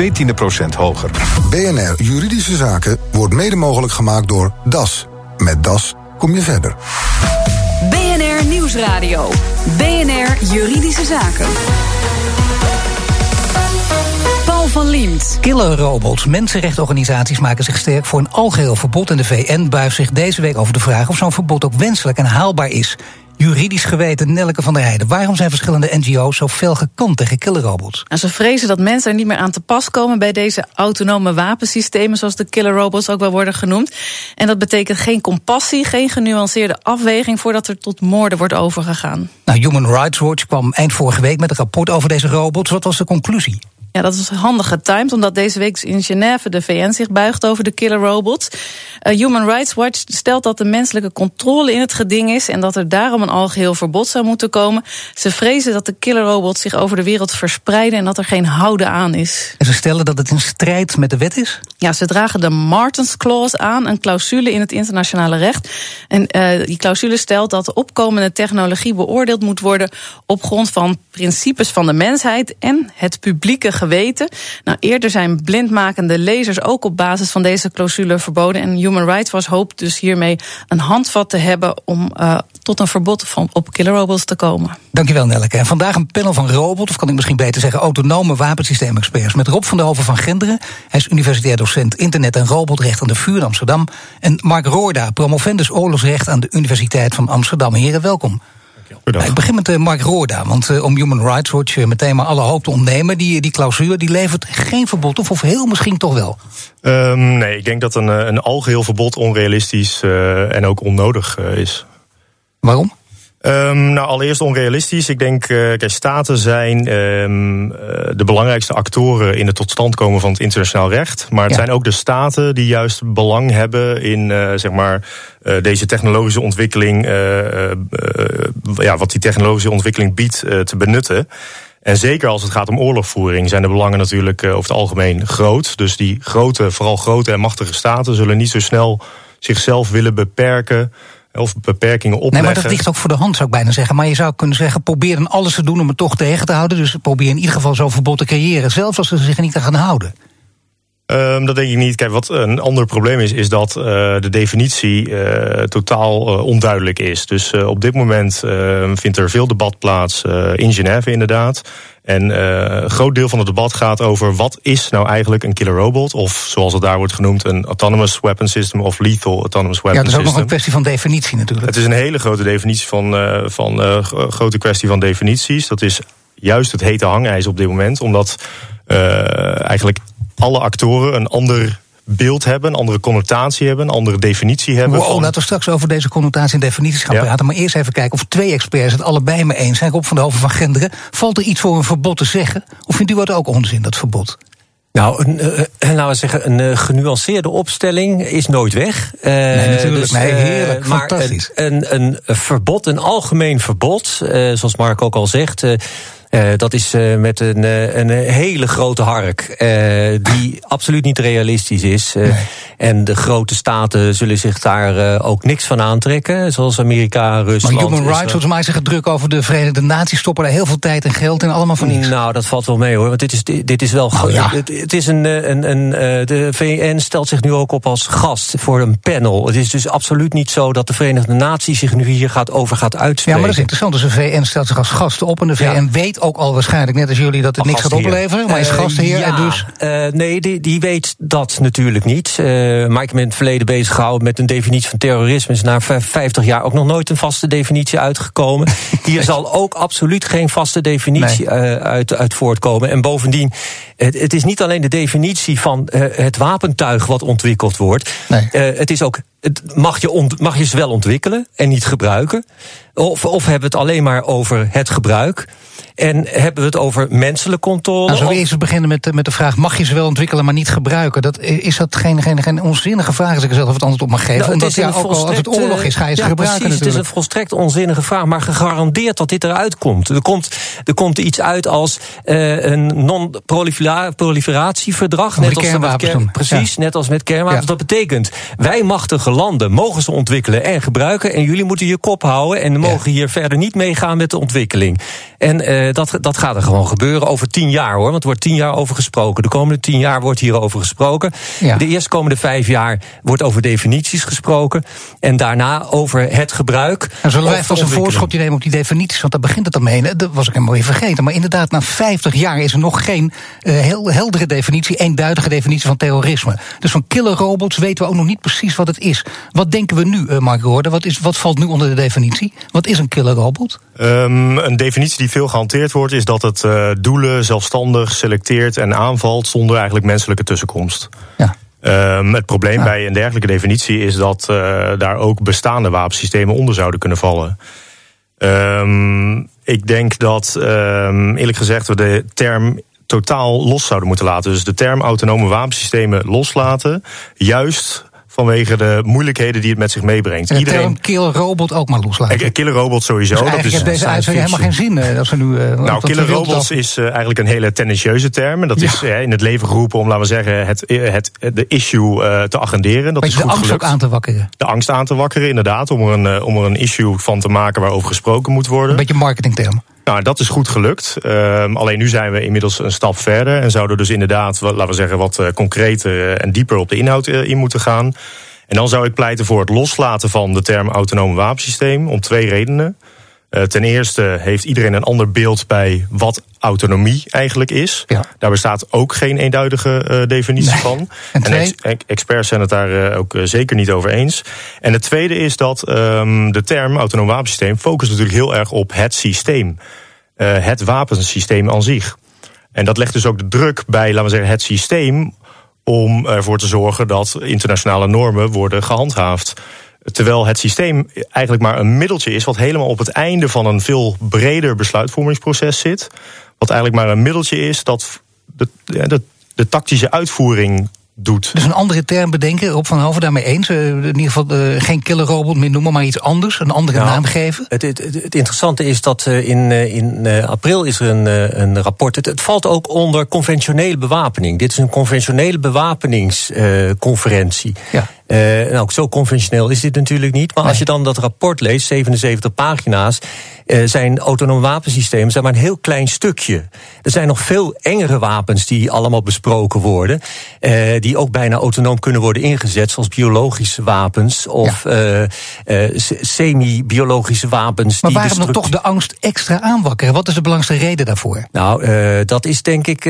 2 tiende procent hoger. BNR Juridische Zaken wordt mede mogelijk gemaakt door DAS. Met DAS kom je verder. BNR Nieuwsradio. BNR Juridische Zaken. Paul van Liemt. Killerrobots. Mensenrechtenorganisaties maken zich sterk voor een algeheel verbod. En de VN buigt zich deze week over de vraag of zo'n verbod ook wenselijk en haalbaar is. Juridisch geweten Nelke van der Heijden. Waarom zijn verschillende NGO's zo fel gekant tegen killerrobots? Nou, ze vrezen dat mensen er niet meer aan te pas komen bij deze autonome wapensystemen, zoals de killerrobots ook wel worden genoemd. En dat betekent geen compassie, geen genuanceerde afweging voordat er tot moorden wordt overgegaan. Nou, Human Rights Watch kwam eind vorige week met een rapport over deze robots. Wat was de conclusie? Ja, dat is handig getimed, omdat deze week in Genève de VN zich buigt over de killer robots. Uh, Human Rights Watch stelt dat de menselijke controle in het geding is en dat er daarom een algeheel verbod zou moeten komen. Ze vrezen dat de killer robots zich over de wereld verspreiden en dat er geen houden aan is. En ze stellen dat het in strijd met de wet is? Ja, ze dragen de Martens Clause aan, een clausule in het internationale recht. En uh, die clausule stelt dat de opkomende technologie beoordeeld moet worden op grond van principes van de mensheid en het publieke geweten. Nou, eerder zijn blindmakende lezers ook op basis van deze clausule verboden. En Human Rights Watch hoopt dus hiermee een handvat te hebben om uh, tot een verbod van, op killer robots te komen. Dankjewel, Nelleke. En vandaag een panel van robot, of kan ik misschien beter zeggen, autonome wapensysteemexperts. Met Rob van der Hoven van Genderen. Hij is universitair docent internet en robotrecht aan de VUR Amsterdam. En Mark Roorda, promovendus oorlogsrecht aan de Universiteit van Amsterdam. Heren, welkom. Nou, ik begin met uh, Mark Roorda, want uh, om Human Rights Watch uh, meteen maar alle hoop te ontnemen, die, die clausule die levert geen verbod of, of heel misschien toch wel? Um, nee, ik denk dat een, een algeheel verbod onrealistisch en ook onnodig is. Waarom? Um, nou, allereerst onrealistisch. Ik denk, uh, kijk, staten zijn um, uh, de belangrijkste actoren in het tot stand komen van het internationaal recht. Maar het ja. zijn ook de staten die juist belang hebben in, uh, zeg maar, deze technologische ontwikkeling, ja, wat die technologische ontwikkeling biedt, te benutten. En zeker als het gaat om oorlogvoering zijn de belangen natuurlijk over het algemeen groot. Dus die grote, vooral grote en machtige staten zullen niet zo snel zichzelf willen beperken of beperkingen opleggen. Nee, maar dat ligt ook voor de hand, zou ik bijna zeggen. Maar je zou kunnen zeggen, probeer dan alles te doen om het toch tegen te houden. Dus probeer in ieder geval zo'n verbod te creëren, zelfs als ze zich er niet aan gaan houden. Um, dat denk ik niet. Kijk, wat een ander probleem is, is dat uh, de definitie uh, totaal uh, onduidelijk is. Dus op dit moment vindt er veel debat plaats in Genève inderdaad. En een groot deel van het debat gaat over wat is nou eigenlijk een killer robot? Of zoals het daar wordt genoemd, een autonomous weapon system of lethal autonomous weapon system. Ja, dat is ook nog een kwestie van definitie natuurlijk. Het is een hele grote definitie van, van grote kwestie van definities. Dat is juist het hete hangijs op dit moment, omdat eigenlijk alle actoren een ander beeld hebben, een andere connotatie hebben, een andere definitie hebben. Wow, van... laten we straks over deze connotatie en definities gaan ja. praten. Maar eerst even kijken of twee experts het allebei mee eens zijn. Rob van de Hoven van Genderen. Valt er iets voor een verbod te zeggen? Of vindt u wat ook onzin, dat verbod? Nou, een, uh, laten we zeggen, een uh, genuanceerde opstelling is nooit weg. Uh, nee, natuurlijk. Dus, nee, heerlijk, maar fantastisch. Een, een, een, verbod, een algemeen verbod, zoals Mark ook al zegt uh, dat is uh, met een, uh, een hele grote hark, die absoluut niet realistisch is. Nee. En de grote staten zullen zich daar ook niks van aantrekken, zoals Amerika, Rusland. Maar Human Rights, volgens mij zeggen druk over de Verenigde Naties, stoppen daar heel veel tijd en geld in, allemaal van niks. Nou, dat valt wel mee hoor, want dit is, dit is wel. Oh, ja. het, het, is een, een, een, de VN stelt zich nu ook op als gast voor een panel. Het is dus absoluut niet zo dat de Verenigde Naties zich nu hier gaat over gaat uitspreken. Ja, maar dat is interessant. Dus de VN stelt zich als gast op en de VN ja. weet ook al waarschijnlijk, net als jullie, dat het niks gaat opleveren. Maar is gastheer uh, ja, en dus. Uh, nee, die, die, weet dat natuurlijk niet. Uh, maar ik ben in het verleden bezig gehouden met een definitie van terrorisme. Is na 50 jaar ook nog nooit een vaste definitie uitgekomen. Hier zal ook absoluut geen vaste definitie nee. uit, uit voortkomen. En bovendien, het, het, is niet alleen de definitie van het wapentuig wat ontwikkeld wordt. Nee. het is ook het mag, je ont, mag je ze wel ontwikkelen en niet gebruiken? Of, of hebben we het alleen maar over het gebruik? En hebben we het over menselijke controle? Nou, zullen we eerst beginnen met, met de vraag: mag je ze wel ontwikkelen, maar niet gebruiken? Dat, is dat geen, geen, geen onzinnige vraag als ik er zelf het antwoord op mag geven? Nou, Omdat ja, ook al als het oorlog is, ga je ze ja, gebruiken. Precies, natuurlijk. het is een volstrekt onzinnige vraag, maar gegarandeerd dat dit eruit komt. Er komt, er komt iets uit als uh, een non-proliferatieverdrag. Net als met kernwapens. Kern, precies, ja. net als met kernwapens. Dat betekent, wij machtigen landen mogen ze ontwikkelen en gebruiken. En jullie moeten je kop houden en mogen hier verder niet meegaan met de ontwikkeling. En uh, dat, dat gaat er gewoon gebeuren over tien jaar hoor. Want er wordt tien jaar over gesproken. De komende tien jaar wordt hierover gesproken. Ja. De eerstkomende vijf jaar wordt over definities gesproken. En daarna over het gebruik. En zullen wij vast een voorschotje nemen op die definities? Want daar begint het dan mee. Dat was ik helemaal even vergeten. Maar inderdaad, na 50 jaar is er nog geen uh, heel heldere definitie, eenduidige definitie van terrorisme. Dus van killer robots weten we ook nog niet precies wat het is. Wat denken we nu, uh, Mark Roorde? Wat, is, wat valt nu onder de definitie? Wat is een killer robot? Um, een definitie die veel gehanteerd wordt, is dat het uh, doelen zelfstandig selecteert en aanvalt zonder eigenlijk menselijke tussenkomst. Ja. Um, het probleem ja. bij een dergelijke definitie is dat uh, daar ook bestaande wapensystemen onder zouden kunnen vallen. Um, ik denk dat, eerlijk gezegd, we de term totaal los zouden moeten laten. Dus de term autonome wapensystemen loslaten. Juist vanwege de moeilijkheden die het met zich meebrengt. En Iedereen killer robot ook maar loslaten. Killer robot sowieso. Dus dat is heeft deze uitzending helemaal geen zin. Uh, dat ze nu, nou, killer robots is eigenlijk een hele tendentieuze term. En dat is in het leven geroepen om, laten we zeggen, het, het, de issue te agenderen. Dat is goed de angst ook aan te wakkeren. De angst aan te wakkeren, inderdaad. Om er een, om er een issue van te maken waarover gesproken moet worden. Een beetje marketingterm. Nou, dat is goed gelukt. Uh, alleen nu zijn we inmiddels een stap verder. En zouden dus inderdaad, laten we zeggen, wat concreter en dieper op de inhoud in moeten gaan. En dan zou ik pleiten voor het loslaten van de term autonome wapensysteem om twee redenen. Uh, ten eerste heeft iedereen een ander beeld bij wat autonomie eigenlijk is. Ja. Daar bestaat ook geen eenduidige uh, definitie nee. van. En, en ex experts zijn het daar uh, ook zeker niet over eens. En het tweede is dat um, de term autonoom wapensysteem focust natuurlijk heel erg op het systeem. het wapensysteem aan zich. En dat legt dus ook de druk bij, laten we zeggen, het systeem om ervoor te zorgen dat internationale normen worden gehandhaafd. Terwijl het systeem eigenlijk maar een middeltje is, wat helemaal op het einde van een veel breder besluitvormingsproces zit. Wat eigenlijk maar een middeltje is dat de, de, de tactische uitvoering doet. Dus een andere term bedenken, Rob van Hoven daarmee eens. Uh, in ieder geval uh, geen killer robot meer noemen, maar iets anders, een andere nou, naam geven. Het, het, het, interessante is dat uh, in, in april is er een, een rapport. Het, het, valt ook onder conventionele bewapening. Dit is een conventionele bewapeningsconferentie. ja. Uh, nou, zo conventioneel is dit natuurlijk niet. Maar nee. als je dan dat rapport leest, 77 pagina's, uh, zijn autonome wapensystemen zijn maar een heel klein stukje. Er zijn nog veel engere wapens die allemaal besproken worden. Uh, die ook bijna autonoom kunnen worden ingezet, zoals biologische wapens of ja. semi-biologische wapens. Maar die waarom dan toch de angst extra aanwakkeren? Wat is de belangrijkste reden daarvoor? Nou, dat is denk ik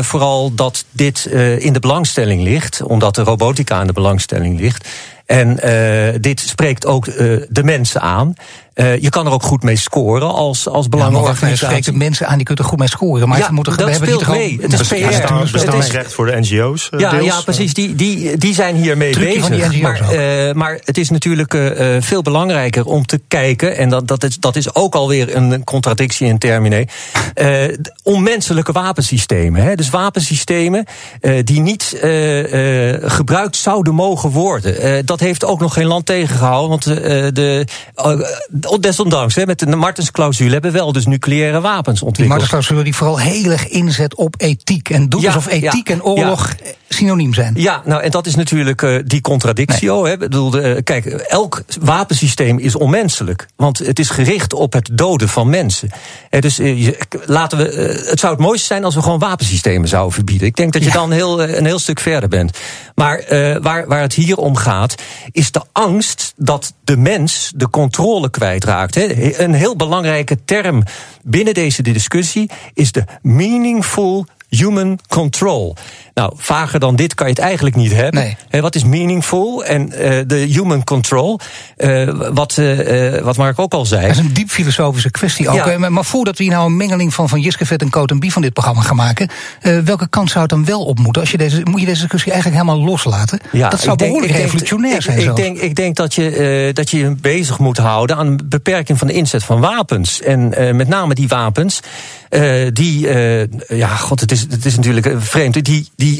vooral dat dit in de belangstelling ligt, omdat de robotica in de belangstelling ligt. En uh, dit spreekt ook uh, de mensen aan. Uh, je kan er ook goed mee scoren als, als belangenorganisatie. Ja, spreekt de mensen aan, die kunnen er goed mee scoren. Maar ja, ze moeten, dat hebben speelt mee. Het is PR. Bestaansrecht voor de NGO's. Ja, deels. ja, precies. Die, die, die zijn hiermee bezig. Van die NGO's maar, uh, maar het is natuurlijk veel belangrijker om te kijken... en dat, dat, is, dat is ook alweer een contradictie in termine... Onmenselijke wapensystemen. Hè? Dus wapensystemen die niet gebruikt zouden mogen worden. dat heeft ook nog geen land tegengehouden. Want de, desondanks, hè, met de Martensclausule... hebben we wel dus nucleaire wapens Die ontwikkeld. Martensclausule die vooral heel erg inzet op ethiek. En doet Ja, alsof ethiek ja, en oorlog synoniem zijn. Ja, nou en dat is natuurlijk uh, die contradictio. Hè. Ik bedoel, uh, kijk, elk wapensysteem is onmenselijk. Want het is gericht op het doden van mensen. Eh, dus uh, je, laten we, het zou het mooiste zijn als we gewoon wapensystemen zouden verbieden. Ik denk dat je Ja. dan heel, een heel stuk verder bent. Maar waar, waar het hier om gaat, is de angst dat de mens de controle kwijtraakt. Hè. Een heel belangrijke term binnen deze discussie is de meaningful human control. Nou, vager dan dit kan je het eigenlijk niet hebben. Nee. Wat is meaningful? En uh, de human control, uh, wat, uh, wat Mark ook al zei. Dat is een diep filosofische kwestie ook. Ja. Eh, Maar, voordat we hier nou een mengeling van, van Jiskevet en Cotenbie van dit programma gaan maken... eh, welke kant zou het dan wel op moeten? Als je deze, moet je deze discussie eigenlijk helemaal loslaten? dat zou behoorlijk denk- revolutionair ik, zijn Ik zelfs. denk, ik denk dat, je, dat je je bezig moet houden aan beperking van de inzet van wapens. En met name die wapens, die, ja, god, het is, het is natuurlijk vreemd, die, die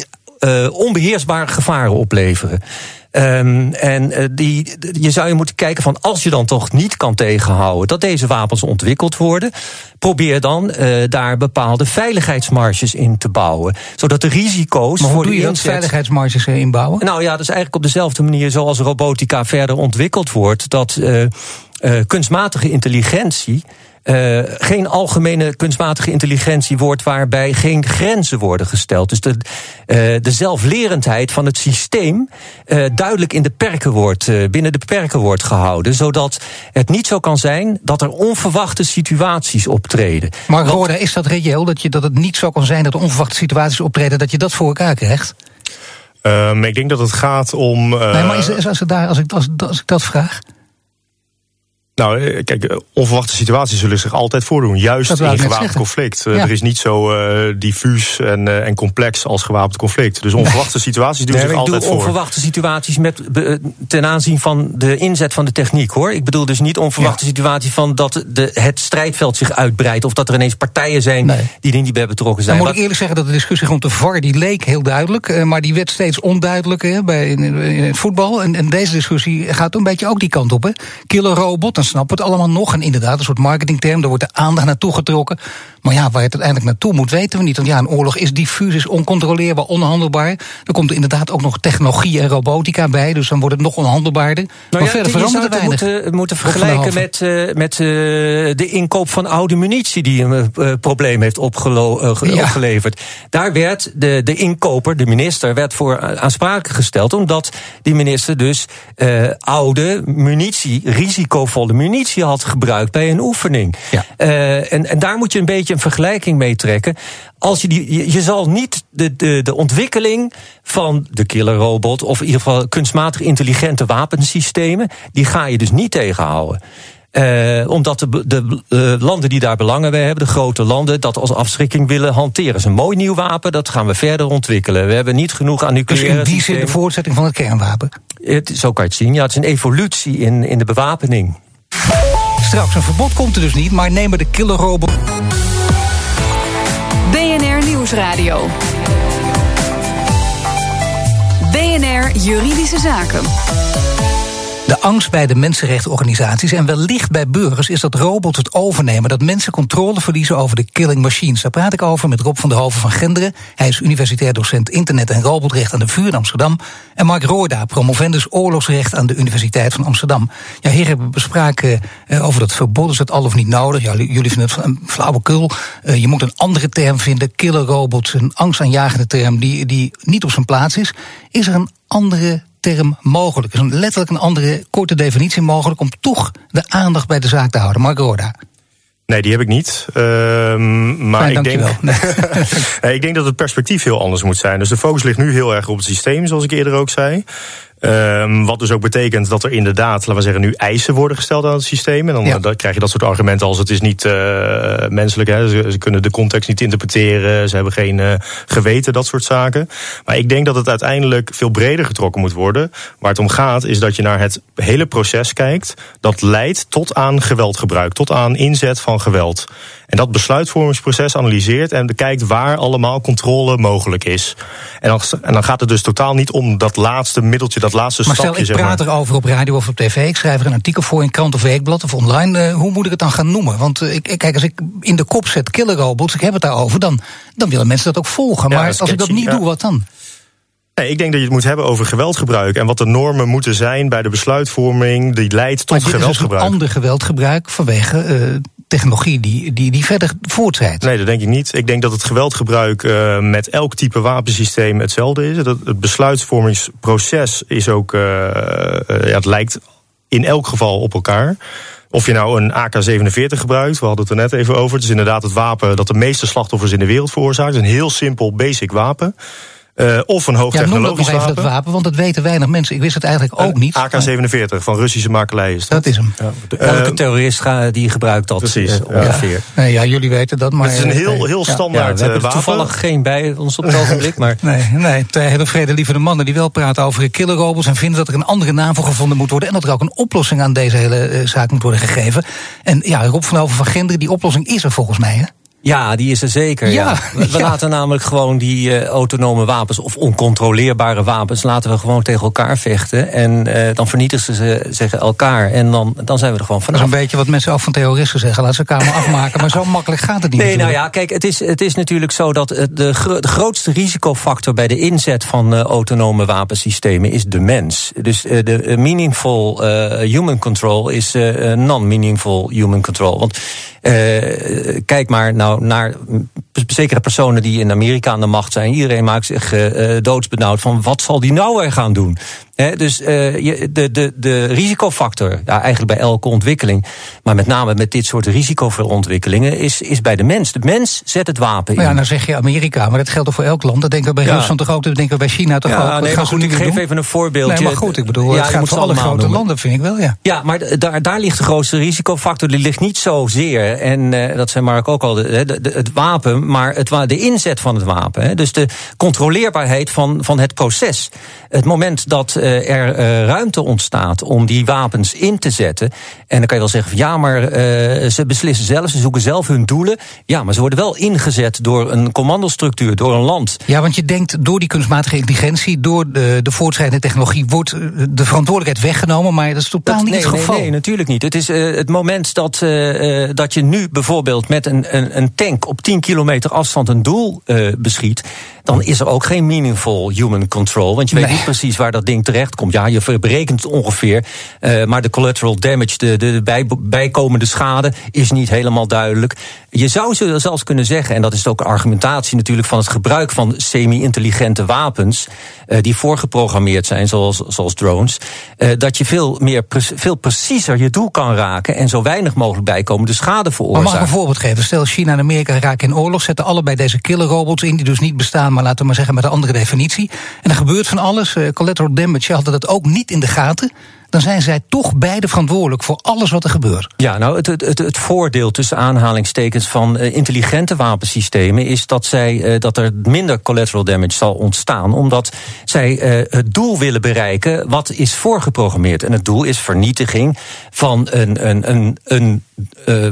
uh, onbeheersbare gevaren opleveren. Um, en uh, die, je zou je moeten kijken van als je dan toch niet kan tegenhouden dat deze wapens ontwikkeld worden, probeer dan uh, daar bepaalde veiligheidsmarges in te bouwen. Zodat de risico's maar hoe voor doe je dat, inzet... veiligheidsmarges inbouwen? Nou ja, dat is eigenlijk op dezelfde manier zoals robotica verder ontwikkeld wordt. Dat kunstmatige intelligentie uh, geen algemene kunstmatige intelligentie wordt waarbij geen grenzen worden gesteld. Dus de, uh, de zelflerendheid van het systeem uh, duidelijk in de perken wordt, binnen de perken wordt gehouden. Zodat het niet zo kan zijn dat er onverwachte situaties optreden. Maar Roda, is dat reëel dat, je, dat het niet zo kan zijn dat er onverwachte situaties optreden, dat je dat voor elkaar krijgt? Um, ik denk dat het gaat om. nee, maar is, is, als, het daar, als, ik, als, als ik dat vraag. Nou, kijk, onverwachte situaties zullen zich altijd voordoen. Juist in gewapend conflict. Ja. Er is niet zo uh, diffuus en, uh, en complex als gewapend conflict. Dus onverwachte situaties doen nee, zich altijd voor. Onverwachte situaties met, ten aanzien van de inzet van de techniek, hoor. Ik bedoel dus niet onverwachte ja. situaties van dat de, het strijdveld zich uitbreidt. Of dat er ineens partijen zijn nee. die er niet bij betrokken zijn. Dan moet ik eerlijk zeggen dat de discussie rond de VAR, die leek heel duidelijk. Maar die werd steeds onduidelijker bij, in, in, het voetbal. En, en deze discussie gaat een beetje ook die kant op. Hè. Killer robot, we het allemaal nog. En inderdaad, een soort marketingterm, daar wordt de aandacht naartoe getrokken. Maar ja, waar het uiteindelijk naartoe moet, weten we niet. Want ja, een oorlog is diffuus, is oncontroleerbaar, onhandelbaar. Er komt inderdaad ook nog technologie en robotica bij, dus dan wordt het nog onhandelbaarder. Nou maar ja, verder verandert het weinig. Moeten, moeten vergelijken met, uh, met uh, de inkoop van oude munitie die een uh, probleem heeft ja. opgeleverd. Daar werd de, de inkoper, de minister, werd voor aansprakelijk gesteld, omdat die minister dus oude munitie, risicovolle munitie had gebruikt bij een oefening. Ja. en, en daar moet je een beetje een vergelijking mee trekken. Als je, die, je, je zal niet de, de, de ontwikkeling van de killerrobot, of in ieder geval kunstmatig intelligente wapensystemen, die ga je dus niet tegenhouden. Uh, omdat de, de uh, landen die daar belangen bij hebben, de grote landen, dat als afschrikking willen hanteren. Is een mooi nieuw wapen, dat gaan we verder ontwikkelen. We hebben niet genoeg aan nucleaire Dus in die zin de voortzetting van het kernwapen? Het, zo kan je het zien. Ja, het is een evolutie in, in de bewapening. Straks een verbod komt er dus niet, maar nemen de killerrobot. BNR Nieuwsradio. BNR Juridische Zaken. De angst bij de mensenrechtenorganisaties en wellicht bij burgers is dat robots het overnemen, dat mensen controle verliezen over de killing machines. Daar praat ik over met Rob van der Hoven van Genderen. Hij is universitair docent internet en robotrecht aan de VU in Amsterdam. En Mark Roorda, promovendus oorlogsrecht aan de Universiteit van Amsterdam. Ja, hier hebben we bespraken uh, over dat verbod. Is het al of niet nodig? Ja, jullie vinden het een flauwekul. Uh, je moet een andere term vinden. Killer robots, een angstaanjagende term die, die niet op zijn plaats is. Is er een andere term mogelijk? Is een letterlijk een andere korte definitie mogelijk om toch de aandacht bij de zaak te houden? Mark Roorda. Nee, die heb ik niet. Uh, maar Fijn, ik, denk, nee, ik denk dat het perspectief heel anders moet zijn. Dus de focus ligt nu heel erg op het systeem, zoals ik eerder ook zei. Um, wat dus ook betekent dat er inderdaad, laten we zeggen, nu eisen worden gesteld aan het systeem. En dan, ja. dan krijg je dat soort argumenten als het is niet uh, menselijk. Hè. Ze, ze, kunnen de context niet interpreteren. Ze hebben geen uh, geweten, dat soort zaken. Maar ik denk dat het uiteindelijk veel breder getrokken moet worden. Waar het om gaat, is dat je naar het hele proces kijkt. Dat leidt tot aan geweldgebruik, tot aan inzet van geweld. En dat besluitvormingsproces analyseert en bekijkt waar allemaal controle mogelijk is. En dan, en dan gaat het dus totaal niet om dat laatste middeltje, dat laatste maar stapje. Stel, ik praat zeg maar. erover op radio of op tv, ik schrijf er een artikel voor in krant of weekblad of online. Uh, hoe moet ik het dan gaan noemen? Want uh, ik, kijk, als ik in de kop zet killer robots, ik heb het daarover, dan, dan willen mensen dat ook volgen. Ja, maar als ik dat niet ja. doe, wat dan? Nee, ik denk dat je het moet hebben over geweldgebruik. En wat de normen moeten zijn bij de besluitvorming die leidt Maar tot dit is dus een geweldgebruik. ander geweldgebruik vanwege uh, technologie die, die, die verder voortschrijdt. Nee, dat denk ik niet. Ik denk dat het geweldgebruik uh, met elk type wapensysteem hetzelfde is. Dat het besluitvormingsproces is ook, uh, ja, het lijkt in elk geval op elkaar. Of je nou een AK-47 gebruikt, we hadden het er net even over. Het is inderdaad het wapen dat de meeste slachtoffers in de wereld veroorzaakt. Het is een heel simpel, basic wapen. Uh, of een Ja, hoogtechnologisch nog even dat wapen. want dat weten weinig mensen. Ik wist het eigenlijk ook niet. AK-47 van Russische makelij is dat. Dat is hem. Elke Uh, terrorist ga- die gebruikt dat precies, eh, ja. ongeveer. Nee, ja, jullie weten dat, maar... het is een eh, heel, heel Ja. Ja, standaard we hebben eh, er wapen. toevallig geen bij ons op het ogenblik, maar... Nee, nee, twee hele vredelievende mannen die wel praten over killerrobots... en vinden dat er een andere naam voor gevonden moet worden... en dat er ook een oplossing aan deze hele uh, zaak moet worden gegeven. En ja, Rob van Over van Genderen, die oplossing is er volgens mij, hè? Ja, die is er zeker. Ja, We, laten namelijk gewoon die uh, autonome wapens of oncontroleerbare wapens laten we gewoon tegen elkaar vechten. En uh, dan vernietigen ze zeggen elkaar. En dan, dan zijn we er gewoon vanaf. Dat is een beetje wat mensen ook van terroristen zeggen. Laat ze elkaar maar afmaken. Maar zo makkelijk gaat het niet. Nee, nou ja, kijk, het is, het is natuurlijk zo dat de, de grootste risicofactor bij de inzet van uh, autonome wapensystemen is de mens. Dus de meaningful human control is non-meaningful human control. Want kijk maar nou naar zekere personen die in Amerika aan de macht zijn. Iedereen maakt zich uh, doodsbenauwd van wat zal die nou weer gaan doen? Dus uh, de, de, de risicofactor, ja, eigenlijk bij elke ontwikkeling, maar met name met dit soort risicovolle ontwikkelingen, is, is bij de mens. De mens zet het wapen in. Ja, nou zeg je Amerika, maar dat geldt toch voor elk land? Dat denken we bij Rusland toch ook, dat denken we bij China toch ja, ook? Nee, maar goed, ik geef even een voorbeeldje. Nee, maar goed, ik bedoel, ja, het gaat voor alle grote noemen. landen, vind ik wel, ja. Ja, maar daar, daar ligt de grootste risicofactor. Die ligt niet zozeer, en uh, dat zei Mark ook al, de, de, het wapen, maar het, de inzet van het wapen. Hè. Dus de controleerbaarheid van, van het proces. Het moment dat er uh, ruimte ontstaat om die wapens in te zetten. En dan kan je wel zeggen: ja, maar uh, ze beslissen zelf, ze zoeken zelf hun doelen. Ja, maar ze worden wel ingezet door een commandostructuur, door een land. Ja, want je denkt door die kunstmatige intelligentie, door de, de voortschrijdende technologie, wordt de verantwoordelijkheid weggenomen. Maar dat is totaal dat, niet nee, het geval. Nee, nee, natuurlijk niet. Het is het moment dat, dat je nu bijvoorbeeld met een, een, een tank op 10 kilometer afstand een doel beschiet dan is er ook geen meaningful human control. Want je weet niet precies waar dat ding terecht komt. Ja, je berekent het ongeveer. Uh, maar de collateral damage, de, de bij, bijkomende schade, is niet helemaal duidelijk. Je zou zelfs kunnen zeggen, en dat is ook argumentatie natuurlijk van het gebruik van semi-intelligente wapens, uh, die voorgeprogrammeerd zijn, zoals, zoals drones, uh, dat je veel, meer, veel preciezer je doel kan raken en zo weinig mogelijk bijkomende schade veroorzaken. Maar mag ik een voorbeeld geven? Stel, China en Amerika raken in oorlog, zetten allebei deze killerrobots in, die dus niet bestaan maar laten we maar zeggen met een andere definitie. En er gebeurt van alles. Uh, collateral damage, hadden dat ook niet in de gaten dan zijn zij toch beide verantwoordelijk voor alles wat er gebeurt. Ja, nou, het, het, het, voordeel tussen aanhalingstekens van uh, intelligente wapensystemen is dat, zij, uh, dat er minder collateral damage zal ontstaan, omdat zij het doel willen bereiken wat is voorgeprogrammeerd. En het doel is vernietiging van een, een, een, een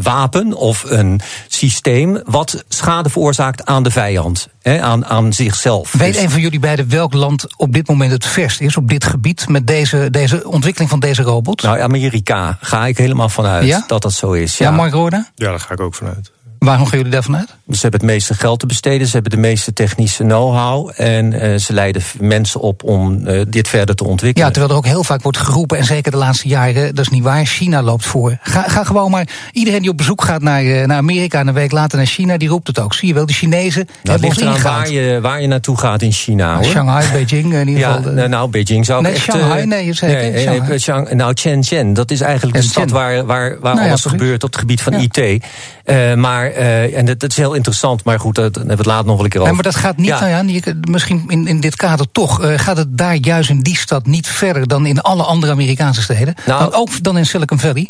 wapen of een systeem wat schade veroorzaakt aan de vijand. He, aan, aan zichzelf. Weet dus- een van jullie beiden welk land op dit moment het verst is op dit gebied met deze, deze ontwikkeling van deze robot? Nou, Amerika ga ik helemaal vanuit ja? dat dat zo is. Ja, ja Mark Roorda? Ja, daar ga ik ook vanuit. Waarom gaan jullie daarvan uit? Ze hebben het meeste geld te besteden, ze hebben de meeste technische know-how en uh, ze leiden mensen op om uh, dit verder te ontwikkelen. Ja, terwijl er ook heel vaak wordt geroepen, en zeker de laatste jaren, dat is niet waar, China loopt voor. Ga, ga gewoon maar, iedereen die op bezoek gaat naar, uh, naar Amerika en een week later naar China, die roept het ook. Zie je wel, de Chinezen nou, hebben ons ingehaald. Waar je, waar je naartoe gaat in China, hoor. Shanghai, Beijing in ieder geval. Nou, nou, Beijing zou nee, echt... Shanghai, nee, je zei nee, Shanghai. Shang, nou, Shenzhen, dat is eigenlijk de stad waar, waar, waar nou, alles ja, gebeurt op het gebied van IT. Uh, maar, uh, en dat, dat is heel interessant, maar goed, daar hebben we het later nog wel een keer over. Nee, maar dat gaat niet, ja. nou ja, misschien in, in dit kader toch, uh, gaat het daar juist in die stad niet verder dan in alle andere Amerikaanse steden? Nou, dan ook dan in Silicon Valley?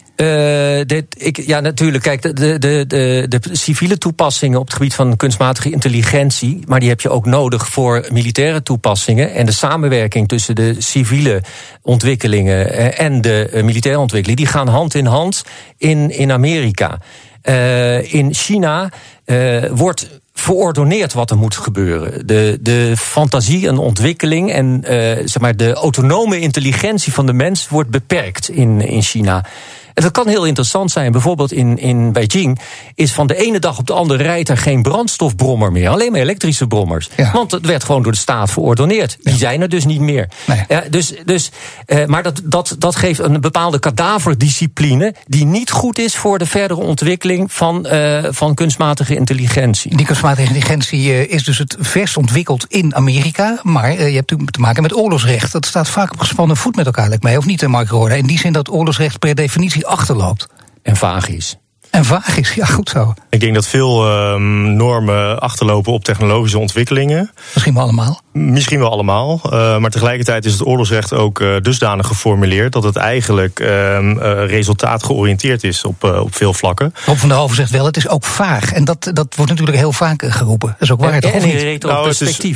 dit, ik, ja, natuurlijk. Kijk, de, de, de, de civiele toepassingen op het gebied van kunstmatige intelligentie, maar die heb je ook nodig voor militaire toepassingen. En de samenwerking tussen de civiele ontwikkelingen en de militaire ontwikkelingen, die gaan hand in hand in, in Amerika. Uh, in China uh, wordt verordoneerd wat er moet gebeuren. De, de fantasie en ontwikkeling en uh, zeg maar de autonome intelligentie van de mens wordt beperkt in, in China. En dat kan heel interessant zijn. Bijvoorbeeld in, in Beijing is van de ene dag op de andere rijdt er geen brandstofbrommer meer. Alleen maar elektrische brommers. Ja. Want het werd gewoon door de staat verordoneerd. Die Ja. zijn er dus niet meer. Nee. Ja, dus, dus, uh, maar dat, dat, dat geeft een bepaalde kadaverdiscipline... die niet goed is voor de verdere ontwikkeling van, uh, van kunstmatige intelligentie. Die kunstmatige intelligentie uh, is dus het verst ontwikkeld in Amerika. Maar je hebt natuurlijk te maken met oorlogsrecht. Dat staat vaak op gespannen voet met elkaar, lijkt mij. Of niet, Mark Roorda? In die zin dat oorlogsrecht per definitie achterloopt. En vaag is. En vaag is, ja goed zo. Ik denk dat veel um, normen achterlopen op technologische ontwikkelingen. Misschien wel allemaal. Misschien wel allemaal. Uh, maar tegelijkertijd is het oorlogsrecht ook uh, dusdanig geformuleerd dat het eigenlijk uh, resultaatgeoriënteerd is op, uh, op veel vlakken. Rob van der Hoven zegt wel, het is ook vaag. En dat, dat wordt natuurlijk heel vaak geroepen. Dat is ook waar, en, toch? En nou,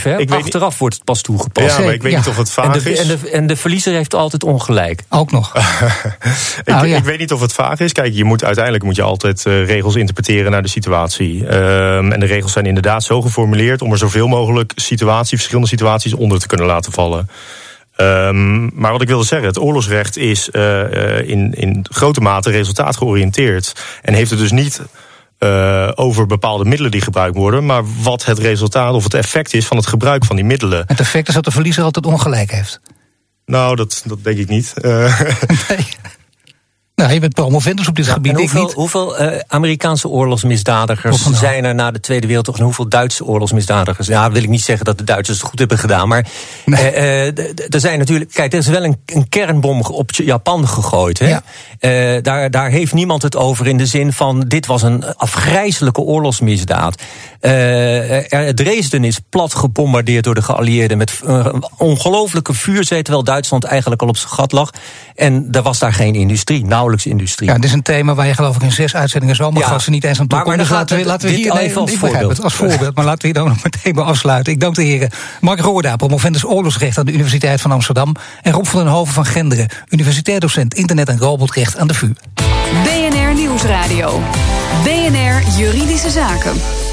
hè? Achteraf niet... wordt het pas toegepast. Ja, maar ik weet Ja. niet of het vaag En de, is. en, de, en de verliezer heeft altijd ongelijk. Ook nog. ik, Nou, ja. ik weet niet of het vaag is. Kijk, je moet, uiteindelijk moet je altijd altijd regels interpreteren naar de situatie. Ehm, en de regels zijn inderdaad zo geformuleerd om er zoveel mogelijk situaties, verschillende situaties onder te kunnen laten vallen. Um, maar wat ik wilde zeggen, het oorlogsrecht is uh, in, in grote mate resultaatgeoriënteerd. En heeft het dus niet uh, over bepaalde middelen die gebruikt worden, maar wat het resultaat of het effect is van het gebruik van die middelen. Het effect is dat de verliezer altijd ongelijk heeft. Nou, dat, dat denk ik niet. Uh, nee. Nou, je bent promovendus op dit gebied. hoeveel, niet. hoeveel uh, Amerikaanse oorlogsmisdadigers zijn er na de Tweede Wereldoorlog? En hoeveel Duitse oorlogsmisdadigers? Ja, wil ik niet zeggen dat de Duitsers het goed hebben gedaan. Maar nee. uh, er zijn natuurlijk. Kijk, er is wel een, een kernbom op Japan gegooid. Hè? Ja. Uh, daar, daar heeft niemand het over in de zin van. Dit was een afgrijzelijke oorlogsmisdaad. Dresden is plat gebombardeerd door de geallieerden. Met ongelooflijke vuurzee. Terwijl Duitsland eigenlijk al op zijn gat lag. En er was daar geen industrie. Nou, industrie. Ja, dit is een thema waar je geloof ik in zes uitzendingen zomergasten ja. niet eens aan toe komt. Dus laten we, laten we hier even als voorbeeld. als voorbeeld, maar laten we hier dan nog meteen bij afsluiten. Ik dank de heren Mark Roorda, promovendus oorlogsrecht aan de Universiteit van Amsterdam. En Rob van den Hoven van Genderen, universitair docent internet en robotrecht aan de VU. BNR Nieuwsradio. BNR Juridische Zaken.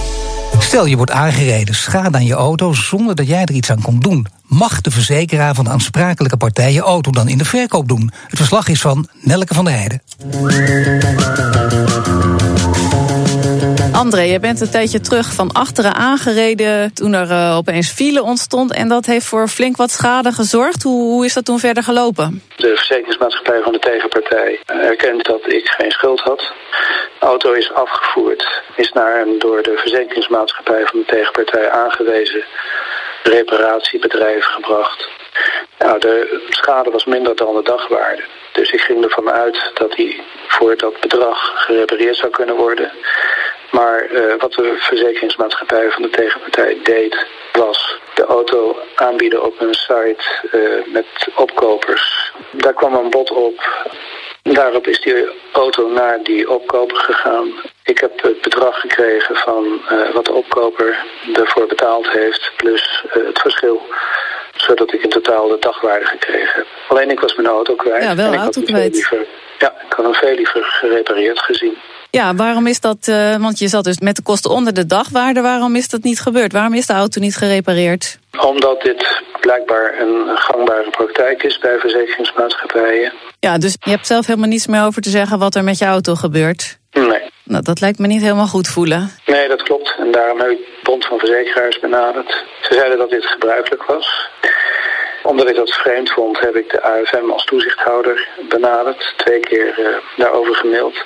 Stel je wordt aangereden, schade aan je auto zonder dat jij er iets aan komt doen. Mag de verzekeraar van de aansprakelijke partij je auto dan in de verkoop doen? Het verslag is van Nelke van der Heijden. André, je bent een tijdje terug van achteren aangereden toen er uh, opeens file ontstond. En dat heeft voor flink wat schade gezorgd. Hoe, is dat toen verder gelopen? De verzekeringsmaatschappij van de tegenpartij erkent dat ik geen schuld had. De auto is afgevoerd, is naar een door de verzekeringsmaatschappij van de tegenpartij aangewezen reparatiebedrijf gebracht. Nou, de schade was minder dan de dagwaarde. Dus ik ging ervan uit dat hij voor dat bedrag gerepareerd zou kunnen worden. Maar uh, wat de verzekeringsmaatschappij van de tegenpartij deed, was de auto aanbieden op een site uh, met opkopers. Daar kwam een bod op. Daarop is die auto naar die opkoper gegaan. Ik heb het bedrag gekregen van uh, wat de opkoper ervoor betaald heeft, plus het verschil zodat ik in totaal de dagwaarde gekregen heb. Alleen ik was mijn auto kwijt. Ja, wel en auto kwijt. Ja, ik had hem veel liever gerepareerd gezien. Ja, waarom is dat, uh, want je zat dus met de kosten onder de dagwaarde, waarom is dat niet gebeurd? Waarom is de auto niet gerepareerd? Omdat dit blijkbaar een gangbare praktijk is bij verzekeringsmaatschappijen. Ja, dus je hebt zelf helemaal niets meer over te zeggen wat er met je auto gebeurt? Nee. Nou, dat lijkt me niet helemaal goed voelen. Nee, dat klopt. En daarom heb ik Bond van Verzekeraars benaderd. Ze zeiden dat dit gebruikelijk was. Omdat ik dat vreemd vond, heb ik de AFM als toezichthouder benaderd. Twee keer uh, daarover gemaild.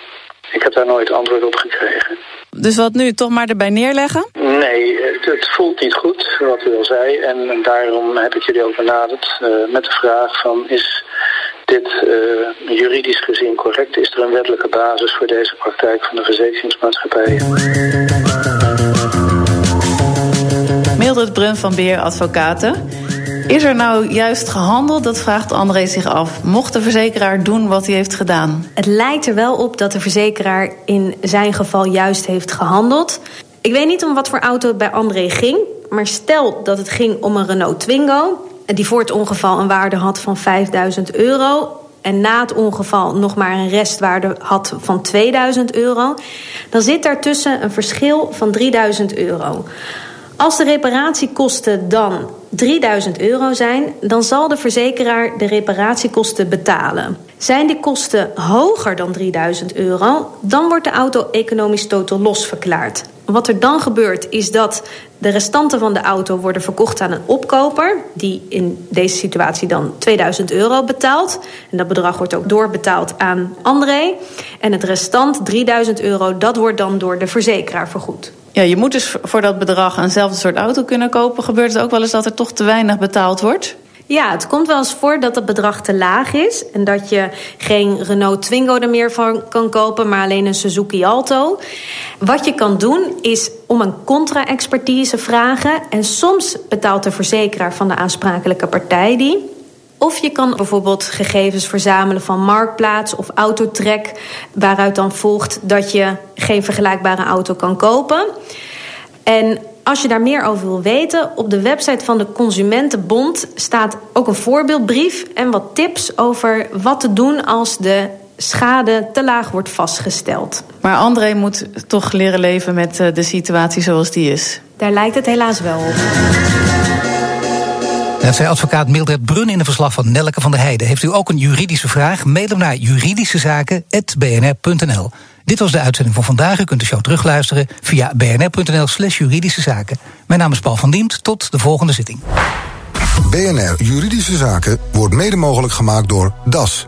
Ik heb daar nooit antwoord op gekregen. Dus wat nu, toch maar erbij neerleggen? Nee, het, het voelt niet goed, wat u al zei. En, daarom heb ik jullie ook benaderd uh, met de vraag van... is dit uh, juridisch gezien correct? Is er een wettelijke basis voor deze praktijk van de verzekeringsmaatschappijen? Mildred Brun van Beer Advocaten. Is er nou juist gehandeld? Dat vraagt André zich af. Mocht de verzekeraar doen wat hij heeft gedaan? Het lijkt er wel op dat de verzekeraar in zijn geval juist heeft gehandeld. Ik weet niet om wat voor auto het bij André ging. Maar stel dat het ging om een Renault Twingo. Die voor het ongeval een waarde had van 5000 euro. En na het ongeval nog maar een restwaarde had van 2000 euro. Dan zit daartussen een verschil van 3000 euro. Als de reparatiekosten dan 3000 euro zijn, dan zal de verzekeraar de reparatiekosten betalen. Zijn die kosten hoger dan 3000 euro, dan wordt de auto economisch totaal los verklaard. Wat er dan gebeurt is dat de restanten van de auto worden verkocht aan een opkoper, die in deze situatie dan 2000 euro betaalt. En dat bedrag wordt ook doorbetaald aan André. En het restant 3000 euro, dat wordt dan door de verzekeraar vergoed. Ja, je moet dus voor dat bedrag eenzelfde soort auto kunnen kopen. Gebeurt het ook wel eens dat er toch te weinig betaald wordt? Ja, het komt wel eens voor dat het bedrag te laag is. En dat je geen Renault Twingo er meer van kan kopen, maar alleen een Suzuki Alto. Wat je kan doen is om een contra-expertise vragen. En soms betaalt de verzekeraar van de aansprakelijke partij die. Of je kan bijvoorbeeld gegevens verzamelen van Marktplaats of Autotrek, waaruit dan volgt dat je geen vergelijkbare auto kan kopen. En als je daar meer over wil weten, op de website van de Consumentenbond staat ook een voorbeeldbrief en wat tips over wat te doen als de schade te laag wordt vastgesteld. Maar André moet toch leren leven met de situatie zoals die is. Daar lijkt het helaas wel op. Dat zei advocaat Mildred Brun in een verslag van Nelke van der Heijden. Heeft u ook een juridische vraag? Mail hem naar juridischezaken.bnr.nl. Dit was de uitzending van vandaag. U kunt de show terugluisteren via bnr.nl slash juridische zaken. Mijn naam is Paul van Diemt. Tot de volgende zitting. BNR Juridische Zaken wordt mede mogelijk gemaakt door DAS.